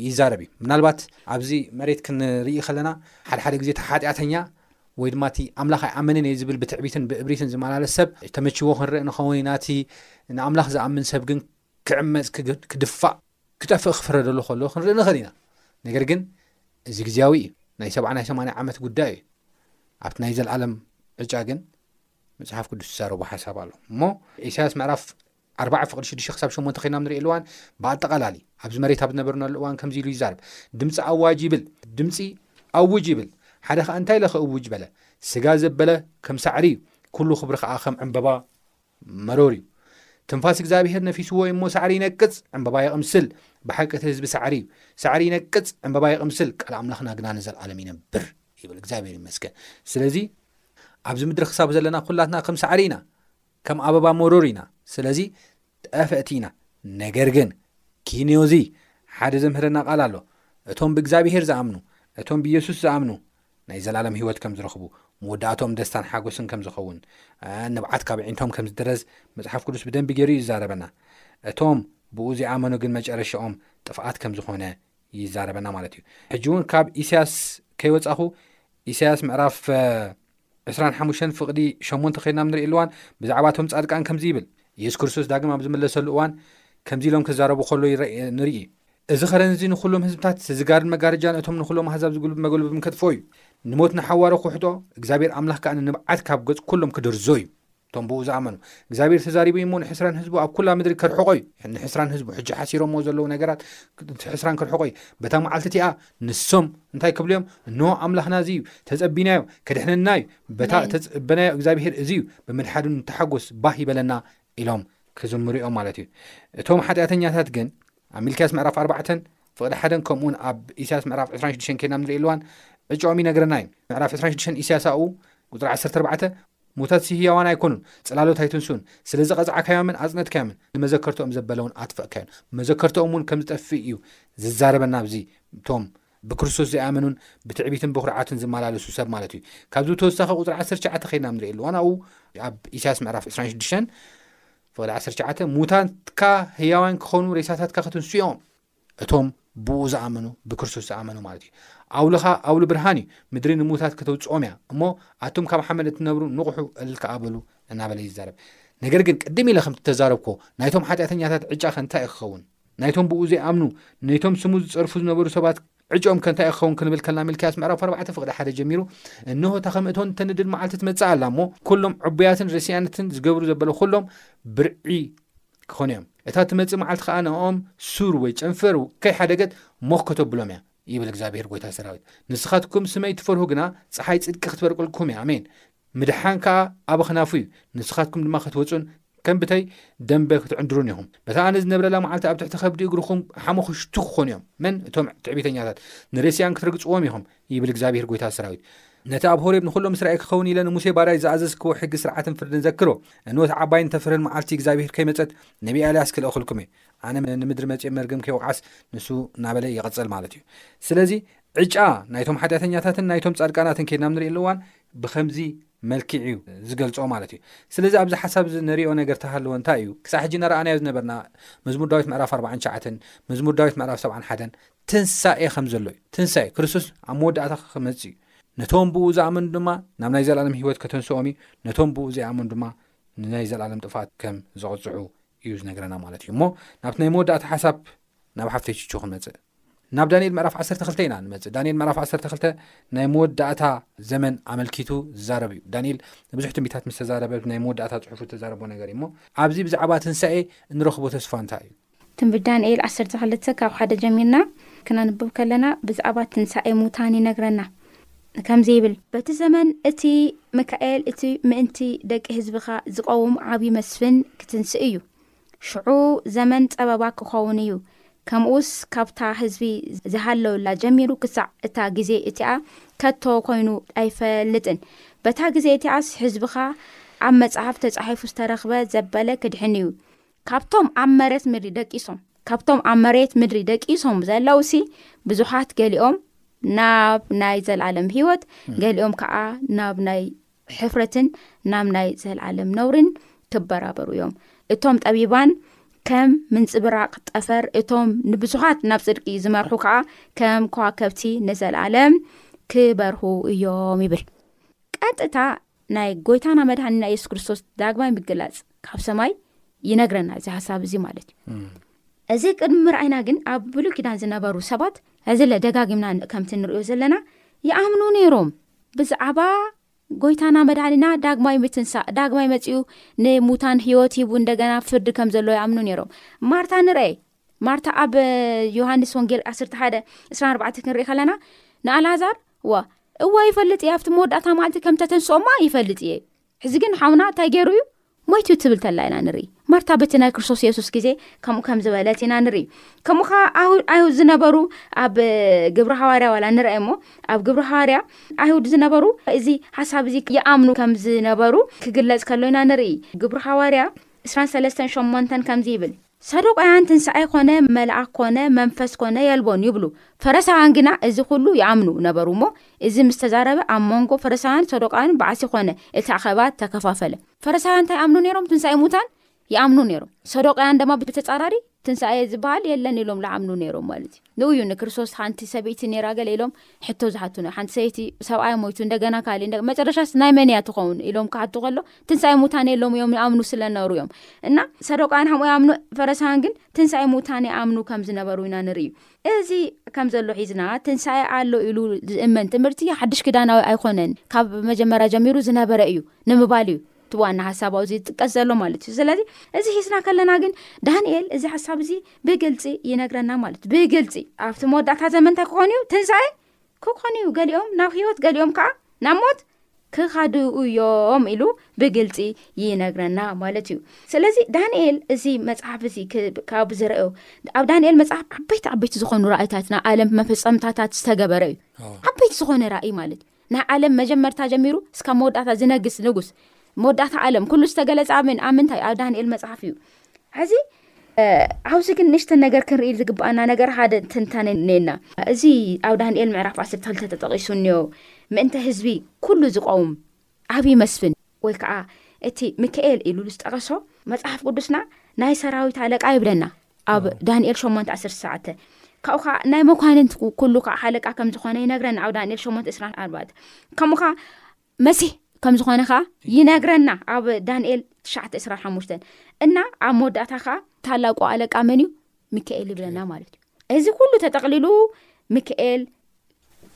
ይዛረብ እዩ ምናልባት ኣብዚ መሬት ክንርኢ ከለና ሓደሓደ ግዜ እቲ ሓጢኣተኛ ወይ ድማ እቲ ኣምላኽ ኣይኣመንን እየ ዝብል ብትዕቢትን ብእብሪትን ዝመላለስ ሰብ ተመችዎ ክንርኢ ንኸውን ኢና እቲ ንኣምላኽ ዝኣምን ሰብ ግን ክዕመፅ ክድፋእ ክጠፍእ ክፍረደሉ ከሎ ክንርኢ ንኽእል ኢና ነገር ግን እዚ ግዜያዊ እዩ ናይ ሰብዓ ናይ ሰማንያ ዓመት ጉዳይ እዩ ኣብቲ ናይ ዘለኣለም ዕጫ ግን መፅሓፍ ቅዱስ ዝዛረቡ ሓሳብ ኣሎ እሞ ኢሳያስ ምዕራፍ ኣርባዕ ፍቅዲ ሽዱሽተ ክሳብ ሸሞንተ ከይናም ንሪኢ ኣልዋን ብኣጠቓላሊ ኣብዚ መሬት ኣብ ዝነበርናሉ እዋን ከምዚ ኢሉ ይዛርብ ድምፂ ኣዋጅ ይብል ድምፂ ኣውጅ ይብል ሓደ ከዓ እንታይ ኢለ ክእውጅ በለ ስጋ ዘበለ ከም ሳዕሪ እዩ ኩሉ ክብሪ ከዓ ከም ዕምበባ መሮር እዩ ትንፋስ እግዚኣብሄር ነፊስዎ እዩ እሞ ሳዕሪ ይነቅፅ ዕምበባ ይቕምስል ብሓቂ እቲ ህዝቢ ሳዕሪ እዩ ሳዕሪ ይነቅፅ ዕምበባ ይቕምስል ቃል ኣምላኽና ግና ንዘለኣለም ይነብር ይብል እግዚኣብሄር ይመስገን ስለዚ ኣብዚ ምድሪ ክሳብ ዘለና ኩላትና ከም ሳዕሪ ኢና ከም ኣበባ መሮር ኢና ስለዚ ጠፈእቲ ኢና ነገር ግን ኪንዮ እዚ ሓደ ዘምህረና ቃል ኣሎ እቶም ብእግዚኣብሄር ዝኣምኑ እቶም ብየሱስ ዝኣምኑ ናይ ዘላለም ህይወት ከም ዝረኽቡ፣ መወዳእትኦም ደስታን ሓጎስን ከም ዝኸውን፣ ንብዓት ካብ ኣዒንቶም ከም ዝድረዝ መጽሓፍ ቅዱስ ብደንቢ ገይሩ እዩ ዝዛረበና። እቶም ብእኡ ዘይኣመኑ ግን መጨረሻኦም ጥፍኣት ከም ዝኾነ ይዛረበና ማለት እዩ። ሕጂ እውን ካብ ኢሳያስ ከይወጻኹ ኢሳያስ ምዕራፍ ዕስራን ሓሙሽተን ፍቕዲ ሸሞንተ ከድና ኣብ ንርእየሉ እዋን ብዛዕባ እቶም ጻድቃን ከምዚ ይብል። ኢየሱስ ክርስቶስ ዳግም ኣብ ዝምለሰሉ እዋን ከምዚ ኢሎም ክዛረቡ ከሎ ንርኢ። እዚ ኸረን እዚ ንኹሎም ህዝብታት ስዝጋርን መጋረጃን እቶም ንኹሎም ኣህዛብ ዝጉልብ መጎልበብን ከጥፍኦ እዩ። ንሞት ንሓዋሩ ኹሕጦ፣ እግዚኣብሄር ኣምላኽ ከኣ ንንብዓት ካብ ገጽ ኩሎም ክድርዞ እዩ። እቶም ብእኡ ዝኣመኑ። እግዚኣብሄር ተዛሪቡ እዩ እሞ ንሕስራን ህዝቡ ኣብ ኩላ ምድሪ ከርሕቆ እዩ። ንሕስራን ህዝቡ። ሕጂ ሓሲሮምዎ ዘለዉ ነገራት እቲ ሕስራን ከርሕቆ እዩ። በታ መዓልቲ እቲኣ ንሶም። እንታይ ክብሉ እዮም? እንሆ ኣምላኽና እዚ እዩ። ተጸቢናዮ። ከድሕነና እዩ። በታ ናይ። እተጸበናዮ እግዚኣብሄር እዚ እዩ። ብምድሓኑ ንተሓጎስ ባህ ይበለና ኢሎም ክዝምሩ እዮም ማለት እዩ። እቶም ሓጢኣተኛታት ግን። ኣብ ሚልክያስ ምዕራፍ ኣርባዕተን ፍቕዲ ሓደን ከምኡውን ኣብ ኢሳያስ ምዕራፍ ዕስራን ሽዱሽተን ኬድና ኣብ ንርእየሉ እዋን ዕጫኦም ይነግረና እዩ። ምዕራፍ ዕስራን ሽዱሽተን ኢሳያስ ኣብኡ ቁጽሪ ዓሰርተ ኣርባዕተ ሙታትሲ ህያዋን ኣይኰኑን፣ ጽላሎት ኣይትንስኡን፣ ስለዚ ቐጻዕካዮምን ኣጽነትካዮምን፣ ንመዘከርትኦም ዘበለውን ኣጥፈእካዮን፣ መዘከርትኦም እውን ከም ዝጠፍእ እዩ ዝዛረበና ኣብዚ እቶም ብክርስቶስ ዘይኣመኑን ብትዕቢትን ብዅርዓትን ዝመላለሱ ሰብ ማለት እዩ። ካብዚ ብተወሳኺ ቁጽሪ ዓሰርተ ትሽዓተ ኬድና ኣብ ንርእየሉ እዋን ኣብኡ ኣብ ኢሳያስ ምዕራፍ ዕስራን ሽዱሽተን ፈቐዶ ዓሰርተ ትሽዓተ፣ ሙታትካ ህያዋን ክኾኑ ሬሳታትካ ክትንስኦም እቶም ብኡ ዝኣመኑ ብክርስቶስ ዝኣመኑ ማለት እዩ ኣውልኻ ኣውሊ ብርሃን እዩ ምድሪ ንሙታት ከተውፅኦም እያ እሞ ኣቶም ካብ ሓመድ እትነብሩ ንቑሑ እልል ከዓ በሉ እናበለ ይዛረብ ነገር ግን ቅድም ኢለ ከምቲ ተዛረብኮ ናይቶም ሓጢኣተኛታት ዕጫኸ እንታይ እዩ ክኸውን ናይቶም ብኡ ዘይኣምኑ ነይቶም ስሙ ዝፀርፉ ዝነበሩ ሰባት ዕጭኦም ከ እንታይ ክኸውን ክንብል ከልና ሚልክያስ ምዕራፍ ኣርባዕተ ፍቕዲ ሓደ ጀሚሩ እንሆ እታ ከም እቶን እተንድድ መዓልቲ ትመጽእ ኣላ እሞ ኩሎም ዕቡያትን ርስያንትን ዝገብሩ ዘበለ ኩሎም ብርዒ ክኾኑ እዮም እታ ትመጽእ መዓልቲ ከኣ ንኦም ሱር ወይ ጨንፈር ከይሓደገት ሞኽ ከተብሎም እያ ይብል እግዚኣብሄር ጎይታ ሰራዊት ንስኻትኩም ስመይ ትፈርሁ ግና ፀሓይ ፅድቂ ክትበርቅልኩም እያ ኣሜን ምድሓን ከኣ ኣብ ኣኽናፉ እዩ ንስኻትኩም ድማ ክትወፁን ከም ብተይ ደምበ ክትዕንድሩን ኢኹም። በታ ኣነ ዝነብረላ መዓልቲ ኣብ ትሕቲ ከብዲ እግርኹም ሓሙኽሽቱ ክኾኑ እዮም። መን? እቶም ትዕቢተኛታት። ንሬስኣን ክትረግጽዎም ኢኹም፣ ይብል እግዚኣብሄር ጐይታ ሰራዊት። ነቲ ኣብ ሆሬብ ንዅሎም እስራኤል ክኸውን ኢለ ንሙሴ ባርያይ ዝኣዘዝክዎ ሕጊ፣ ስርዓትን ፍርድን ዘክሮ። እንሆ እታ ዓባይን እተፍርህን መዓልቲ እግዚኣብሄር ከይመጸት፣ ነብያ ኤልያስ ክልእኸልኩም እየ። ኣነ ንምድሪ መጺኤ መርገም ከይወቕዓስ ንሱ እናበለ ይቕጽል ማለት እዩ። ስለዚ ዕጫ ናይቶም ሓጢኣተኛታትን ናይቶም ጻድቃናትን ኬድና ኣብ ንርእየሉ እዋን ብኸምዚ መልክዕ እዩ ዝገልጾ ማለት እዩ። ስለዚ ኣብዚ ሓሳብ እዚ ንሪኦ ነገር ተሃልወ እንታይ እዩ? ክሳዕ ሕጂ ነረኣናዮ ዝነበርና መዝሙር ዳዊት ምዕራፍ ኣርብዓን ትሽዓተን፣ መዝሙር ዳዊት ምዕራፍ ሰብዓን ሓደን ትንሳኤ ከም ዘሎ እዩ። ትንሳኤ ክርስቶስ ኣብ መወዳእታ ክመጽእ እዩ። ነቶም ብእኡ ዝኣመኑ ድማ ናብ ናይ ዘለኣለም ህይወት ከተንስኦም እዩ፣ ነቶም ብእኡ ዘይኣመኑ ድማ ንናይ ዘለኣለም ጥፍኣት ከም ዘቕጽዑ እዩ ዝነግረና ማለት እዩ። እሞ ናብቲ ናይ መወዳእታ ሓሳብ ናብ ሓፍተይ ቹቹ ክንመጽእ ናብ ዳንኤል ምዕራፍ ዓሰርተ ክልተ ኢና ንመጽእ ዳንኤል ምዕራፍ ዓሰርተ ክልተ ናይ መወዳእታ ዘመን ኣመልኪቱ ዝዛረብ እዩ ዳንኤል ንብዙሕ ትንቢታት ምስ ተዛረበ ናይ መወዳእታ ጽሑፉ ዝተዛረቦ ነገር እዩ እሞ ኣብዚ ብዛዕባ ትንሳኤ እንረኽቦ ተስፋ እንታይ እዩ ትንቢት ዳንኤል ዓሰርተ ክልተ ካብ ሓደ ጀሚርና ክነንብብ ከለና ብዛዕባ ትንሳኤ ሙታን ይነግረና ከምዚ ይብል በቲ ዘመን እቲ ሚካኤል እቲ ምእንቲ ደቂ ህዝብኻ ዝቐውም ዓብዪ መስፍን ክትንስእ እዩ ሽዑ ዘመን ጸበባ ክኸውን እዩ፣ ከምኡስ ካብታ ህዝቢ ዝሃለወላ ጀሚሩ ክሳዕ እታ ግዜ እቲኣ ከቶ ኮይኑ ኣይፈልጥን። በታ ግዜ እቲኣስ ህዝብኻ ኣብ መጽሐፍ ተጻሒፉ ዝተረኽበ ዘበለ ክድሕን እዩ። ካብቶም ኣብ መሬት ምድሪ ደቂሶም። ካብቶም ኣብ መሬት ምድሪ ደቂሶም ዘለውሲ ብዙሓት ገሊኦም ናብ ናይ ዘልኣለም ህይወት ገሊኦም ከኣ ናብ ናይ ሕፍረትን ናብ ናይ ዘልዓለም ነውሪን ክበራበሩ እዮም እቶም ጠቢባን ከም ምንፅብራቅ ጠፈር እቶም ንብዙሓት ናብ ፅድቂ ዝመርሑ ከዓ ከም ኳከብቲ ንዘልዓለም ክበርሁ እዮም ይብል ቀጥታ ናይ ጎይታና መድሃኒና የሱስ ክርስቶስ ዳግማይ ምግላፅ ካብ ሰማይ ይነግረና እዚ ሓሳብ እዚ ማለት እዩ እዚ ቅድሚ ምርኣይና ግን ኣብ ብሉ ኪዳን ዝነበሩ ሰባት እዚለ ደጋጊምና ከምቲ ንሪዮ ዘለና ይኣምኑ ነይሮም ብዝዓባ ጎይታና መድኃኒና ዳግማይ ምትንሳእ ዳግማይ መጺኡ ንሙታን ሕይወት ሂቡ እንደገና ፍርዲ ከም ዘሎ ይኣምኑ ነይሮም ማርታ ንርኤ ማርታ ኣብ ዮሃንስ ወንጌል 11 24 ክንርኢ ከለና ንኣልኣዛር ዋ እዋ ይፈልጥ እየ ኣብቲ መወዳእታ መዓልቲ ከም ተተንስኦማ ይፈልጥ እየ ሕዚ ግን ሓውና እንታይ ገይሩ እዩ ሞይቱ ትብል ተላ ኢና ንርኢ ማርታ በቲ ናይ ክርስቶስ የሱስ ግዜ ከምኡ ከም ዝበለት ኢና ንርኢ ከምኡ ከዓ ኣይሁድ ዝነበሩ ኣብ ግብሪ ሃዋርያ ዋላ ንርአ እሞ ኣብ ግብሪ ሃዋርያ ኣይሁድ ዝነበሩ እዚ ሓሳብ እዚ ይኣምኑ ከም ዝነበሩ ክግለጽ ከሎ ኢና ንርኢ ግብሪ ሃዋርያ እስራን ሰለስተን ሸሞንተን ከምዚ ይብል ሰዱቃውያን ትንሣኤ ኮነ መልኣክ ኮነ መንፈስ ኮነ የልቦን ይብሉ ፈረሳውያን ግና እዚ ኩሉ ይኣምኑ ነበሩ እሞ እዚ ምስ ተዛረበ ኣብ መንጎ ፈረሳውያን ሰዱቃውያን ባዕሲ ኮነ እቲ ኣኼባ ተከፋፈለ ፈረሳውያን እንታይ ይኣምኑ ነሮም ትንሣኤ ሙታን ይኣምኑ ነሮም ሰዱቃውያን ደማ ብተጻራሪ ትንሣኤ ዝበሃል የለን ኢሎም ልኣምኑ ነሮም ማለት እዩ ንኡዩ ንክርስቶስ ሓንቲ ሰበይቲ ነራ ገለ ኢሎም ሕቶ ዝሓቱን እዮም ሓንቲ ሰይቲ ሰብኣያ ሞይቱ እንደገና ካሊ መጨረሻስ ናይ መን እያ ትኸውን ኢሎም ክሓቱ ከሎ ትንሳኤ ሙታን የሎም እዮም ይኣምኑ ስለነሩ እዮም እና ሰዶቃውያን ከምኡ ይኣምኑ ፈረሳውያን ግን ትንሳኤ ሙታን ይኣምኑ ከም ዝነበሩ ኢና ንርኢ እዚ ከም ዘሎ ሒዝና ትንሳኤ ኣሎ ኢሉ ዝእመን ትምህርቲ ሓድሽ ክዳናዊ ኣይኮነን ካብ መጀመርያ ጀሚሩ ዝነበረ እዩ ንምባል እዩ እቲ ዋና ሓሳብ ኣዚ ዝጥቀስ ዘሎ ማለት እዩ ስለዚ እዚ ሒዝና ከለና ግን ዳንኤል እዚ ሓሳብ እዚ ብግልፂ ይነግረና ማለት እዩ ብግልፂ ኣብቲ መወዳእታ ዘመን እንታይ ክኾኑ እዩ ትንሳኤ ክኾኑ እዩ ገሊኦም ናብ ሂወት ገሊኦም ከዓ ናብ ሞት ክኻዱ እዮም ኢሉ ብግልፂ ይነግረና ማለት እዩ ስለዚ ዳንኤል እዚ መፅሓፍ እዚ ካብ ዝረአዮ ኣብ ዳንኤል መፅሓፍ ዓበይቲ ዓበይቲ ዝኾኑ ራእይታትና ኣለም መፈፀምታታት ዝተገበረ እዩ ዓበይቲ ዝኾነ ራእይ ማለት እዩ ናይ ዓለም መጀመርታ ጀሚሩ እስካብ መወዳእታ ዝነግስ ንጉስ መወዳእታ ዓለም ኩሉ ዝተገለፀ ኣበን ኣብ ምንታይ ኣብ ዳንኤል መፅሓፍ እዩ ሕዚ ኣብዚ ግን ንእሽተን ነገር ክንርኢ ዝግባኣና ነገር ሓደ ትንታነ እኒኤና እዚ ኣብ ዳንኤል ምዕራፍ ዓሰርተ ክልተ ተጠቒሱ እኒኦ ምእንተ ህዝቢ ኩሉ ዝቆውም ዓብዪ መስፍን ወይ ከዓ እቲ ሚካኤል ኢሉ ዝጠቐሶ መፅሓፍ ቅዱስና ናይ ሰራዊት ኣለቃ ይብለና ኣብ ዳንኤል ሸሞንተ ዓሰርተ ትሽዓተ ካብኡ ከዓ ናይ መኳንንቲ ኩሉ ከዓ ሓለቃ ከም ዝኾነ ይነግረና ኣብ ዳንኤል ሸሞንተ እስራን ኣርባዕተ ከምኡ ከዓ መሲሕ ከም ዝኾነ ከዓ ይነግረና ኣብ ዳንኤል ትሽዓተ እስራን ሓሙሽተን እና ኣብ መወዳእታ ከዓ ታላቁ ኣለቃ መን እዩ ሚካኤል ይብለና ማለት እዩ እዚ ኩሉ ተጠቅሊሉ ሚካኤል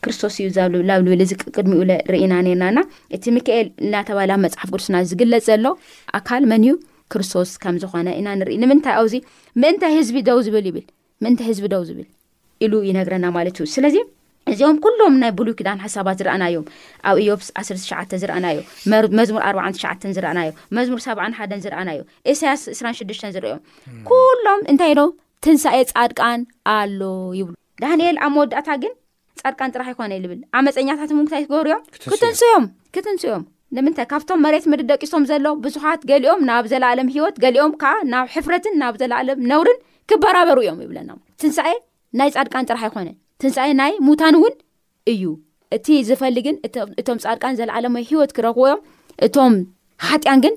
ክርስቶስ እዩ ዛብ ላብ ልብል እዚ ቅድሚኡ ርኢና ነርና ና እቲ ሚካኤል እናተባላ መፅሓፍ ቅዱስና ዝግለፅ ዘሎ ኣካል መን እዩ ክርስቶስ ከም ዝኾነ ኢና ንርኢ ንምንታይ ኣዚ ምእንተ ህዝቢ ደው ዝብል ይብል ምእንተ ህዝቢ ደው ዝብል ኢሉ ይነግረና ማለት እዩ ስለዚ እዚኦም ኩሎም ናይ ብሉይ ክዳን ሓሳባት ዝረኣና እዮም ኣብ እዮብ 1ሸ ዝረኣናዮ መዝሙር 4ሸ ዝረኣናዮ መዝሙር 7ሓ ዝረኣናዮ እሳያስ 26 ዝርኦም ኩሎም እንታይ ዶ ትንሳኤ ፃድቃን ኣሎ ይብሉ ዳንኤል ኣብ መወዳእታ ግን ፃድቃን ጥራሕ ይኮነ ልብል ዓመፀኛታት ን ክታይ ክገብሩ እዮም ክትንሱ እዮም ክትንሱ እዮም ንምንታይ ካብቶም መሬት ምድሪ ደቂሶም ዘለው ብዙሓት ገሊኦም ናብ ዘለኣለም ሂወት ገሊኦም ከዓ ናብ ሕፍረትን ናብ ዘለኣለም ነውርን ክበራበሩ እዮም ይብለና ትንሳኤ ናይ ፃድቃን ጥራሕ ኣይኮነን ትንሳኤ ናይ ሙታን እውን እዩ እቲ ዝፈሊ ግን እቶም ፃድቃን ዘለዓለማዊ ሂወት ክረኽቡ እዮም እቶም ሓጢያን ግን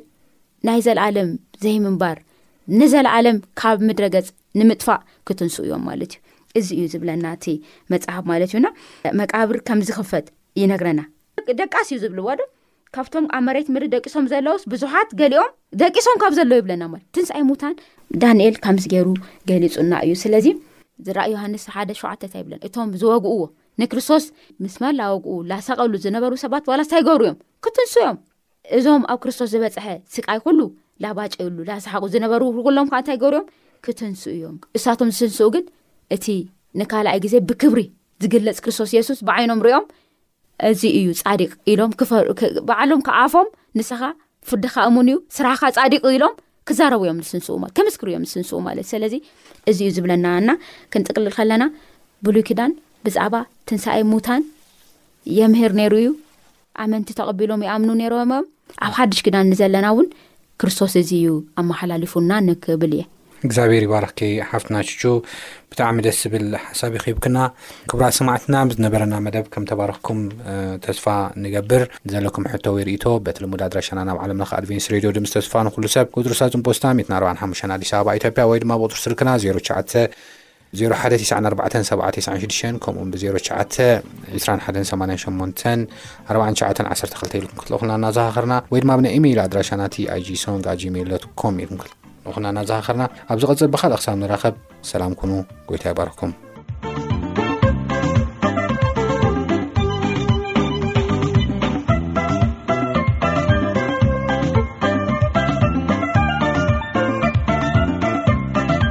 ናይ ዘለዓለም ዘይምንባር ንዘለዓለም ካብ ምድረ ገፅ ንምጥፋእ ክትንስኡ እዮም ማለት እዩ እዚ እዩ ዝብለና እቲ መፅሓፍ ማለት እዩና መቃብር ከም ዝኽፈት ይነግረና ደቃስ እዩ ዝብልዎ ዶ ካብቶም ኣብ መሬት ምድሪ ደቂሶም ዘለውስ ብዙሓት ገሊኦም ደቂሶም ካብ ዘለዉ ይብለና ማለት ትንሳኤ ሙታን ዳንኤል ከምስ ገይሩ ገሊፁና እዩ ስለዚ ዝራእ ዮሃንስ ሓደ ሸውዓተታ ይብለን እቶም ዝወግእዎ ንክርስቶስ ምስ መላ ወግኡ ላሰቐሉ ዝነበሩ ሰባት ዋላስ ታይገብሩ እዮም ክትንሱ እዮም እዞም ኣብ ክርስቶስ ዝበፅሐ ስቃይ ኩሉ ላባጨ ይብሉ ላሰሓቁ ዝነበሩ ኩሎም ከዓ እንታይ ገብሩ እዮም ክትንሱ እዮም እሳቶም ዝስንስኡ ግን እቲ ንካልኣይ ግዜ ብክብሪ ዝግለፅ ክርስቶስ የሱስ ብዓይኖም ሪኦም እዚ እዩ ጻዲቅ ኢሎም ባዓሎም ክዓ ኣፎም ንሰኻ ፍርድኻ እሙን እዩ ስራሕኻ ጻዲቅ እዩ ኢሎም ክዛረቡ እዮም ዝስንስኡ ክምስክሩ እዮም ዝስንስኡ ማለት ስለዚ እዚ እዩ ዝብለና እና ክንጥቅልል ከለና ብሉይ ኪዳን ብዛዕባ ትንሳኤ ሙታን የምህር ነይሩ እዩ ኣመንቲ ተቐቢሎም ይኣምኑ ነይሮም እዮም ኣብ ሓድሽ ክዳን ንዘለና እውን ክርስቶስ እዚ እዩ ኣመሓላልፉና ንክብል እየ እግዚኣብሔር ይባርኽኪ ሓፍትና ሽቹ ብጣዕሚ ደስ ዝብል ሓሳብ ይክብክና ክብራ ሰማዕትና ብዝነበረና መደብ ከም ተባረኽኩም ተስፋ ንገብር ዘለኩም ሕቶ ወይ ርእቶ በቲ ልሙድ ኣድራሻና ናብ ዓለም ለካ ኣድቨንስ ሬድዮ ድምስ ተስፋ ንኩሉ ሰብ ቁፅሪ ሳፅን ፖስታ 145 ኣዲስ ኣበባ ኢትዮጵያ ወይ ድማ ብቁፅሪ ስልክና 09 ዜሮ ሓደ ቲስዓን ኣርባዕተን ሰብዓ ቲስዓን ሽዱሽተን ከምኡውን ብዜሮ ትሽዓተ ዒስራን ሓደን ሰማንያን ሸሞንተን ኣርባዓን ትሽዓተን ዓሰርተ ክልተ ኢልኩም ክትልእኹልና እናዘኻኸርና ወይ ድማ ብናይ ኢሜይል ኣድራሻና እቲ ኣይጂ ሶንግ ኣት ጂሜይል ዶት ኮም ኢልኩም ክትልእኹልና እናዘኻኸርና ኣብ ዝቐፅል ብካልእ ክሳብ ንራኸብ ሰላም ኩኑ ጎይታ ይባርኩም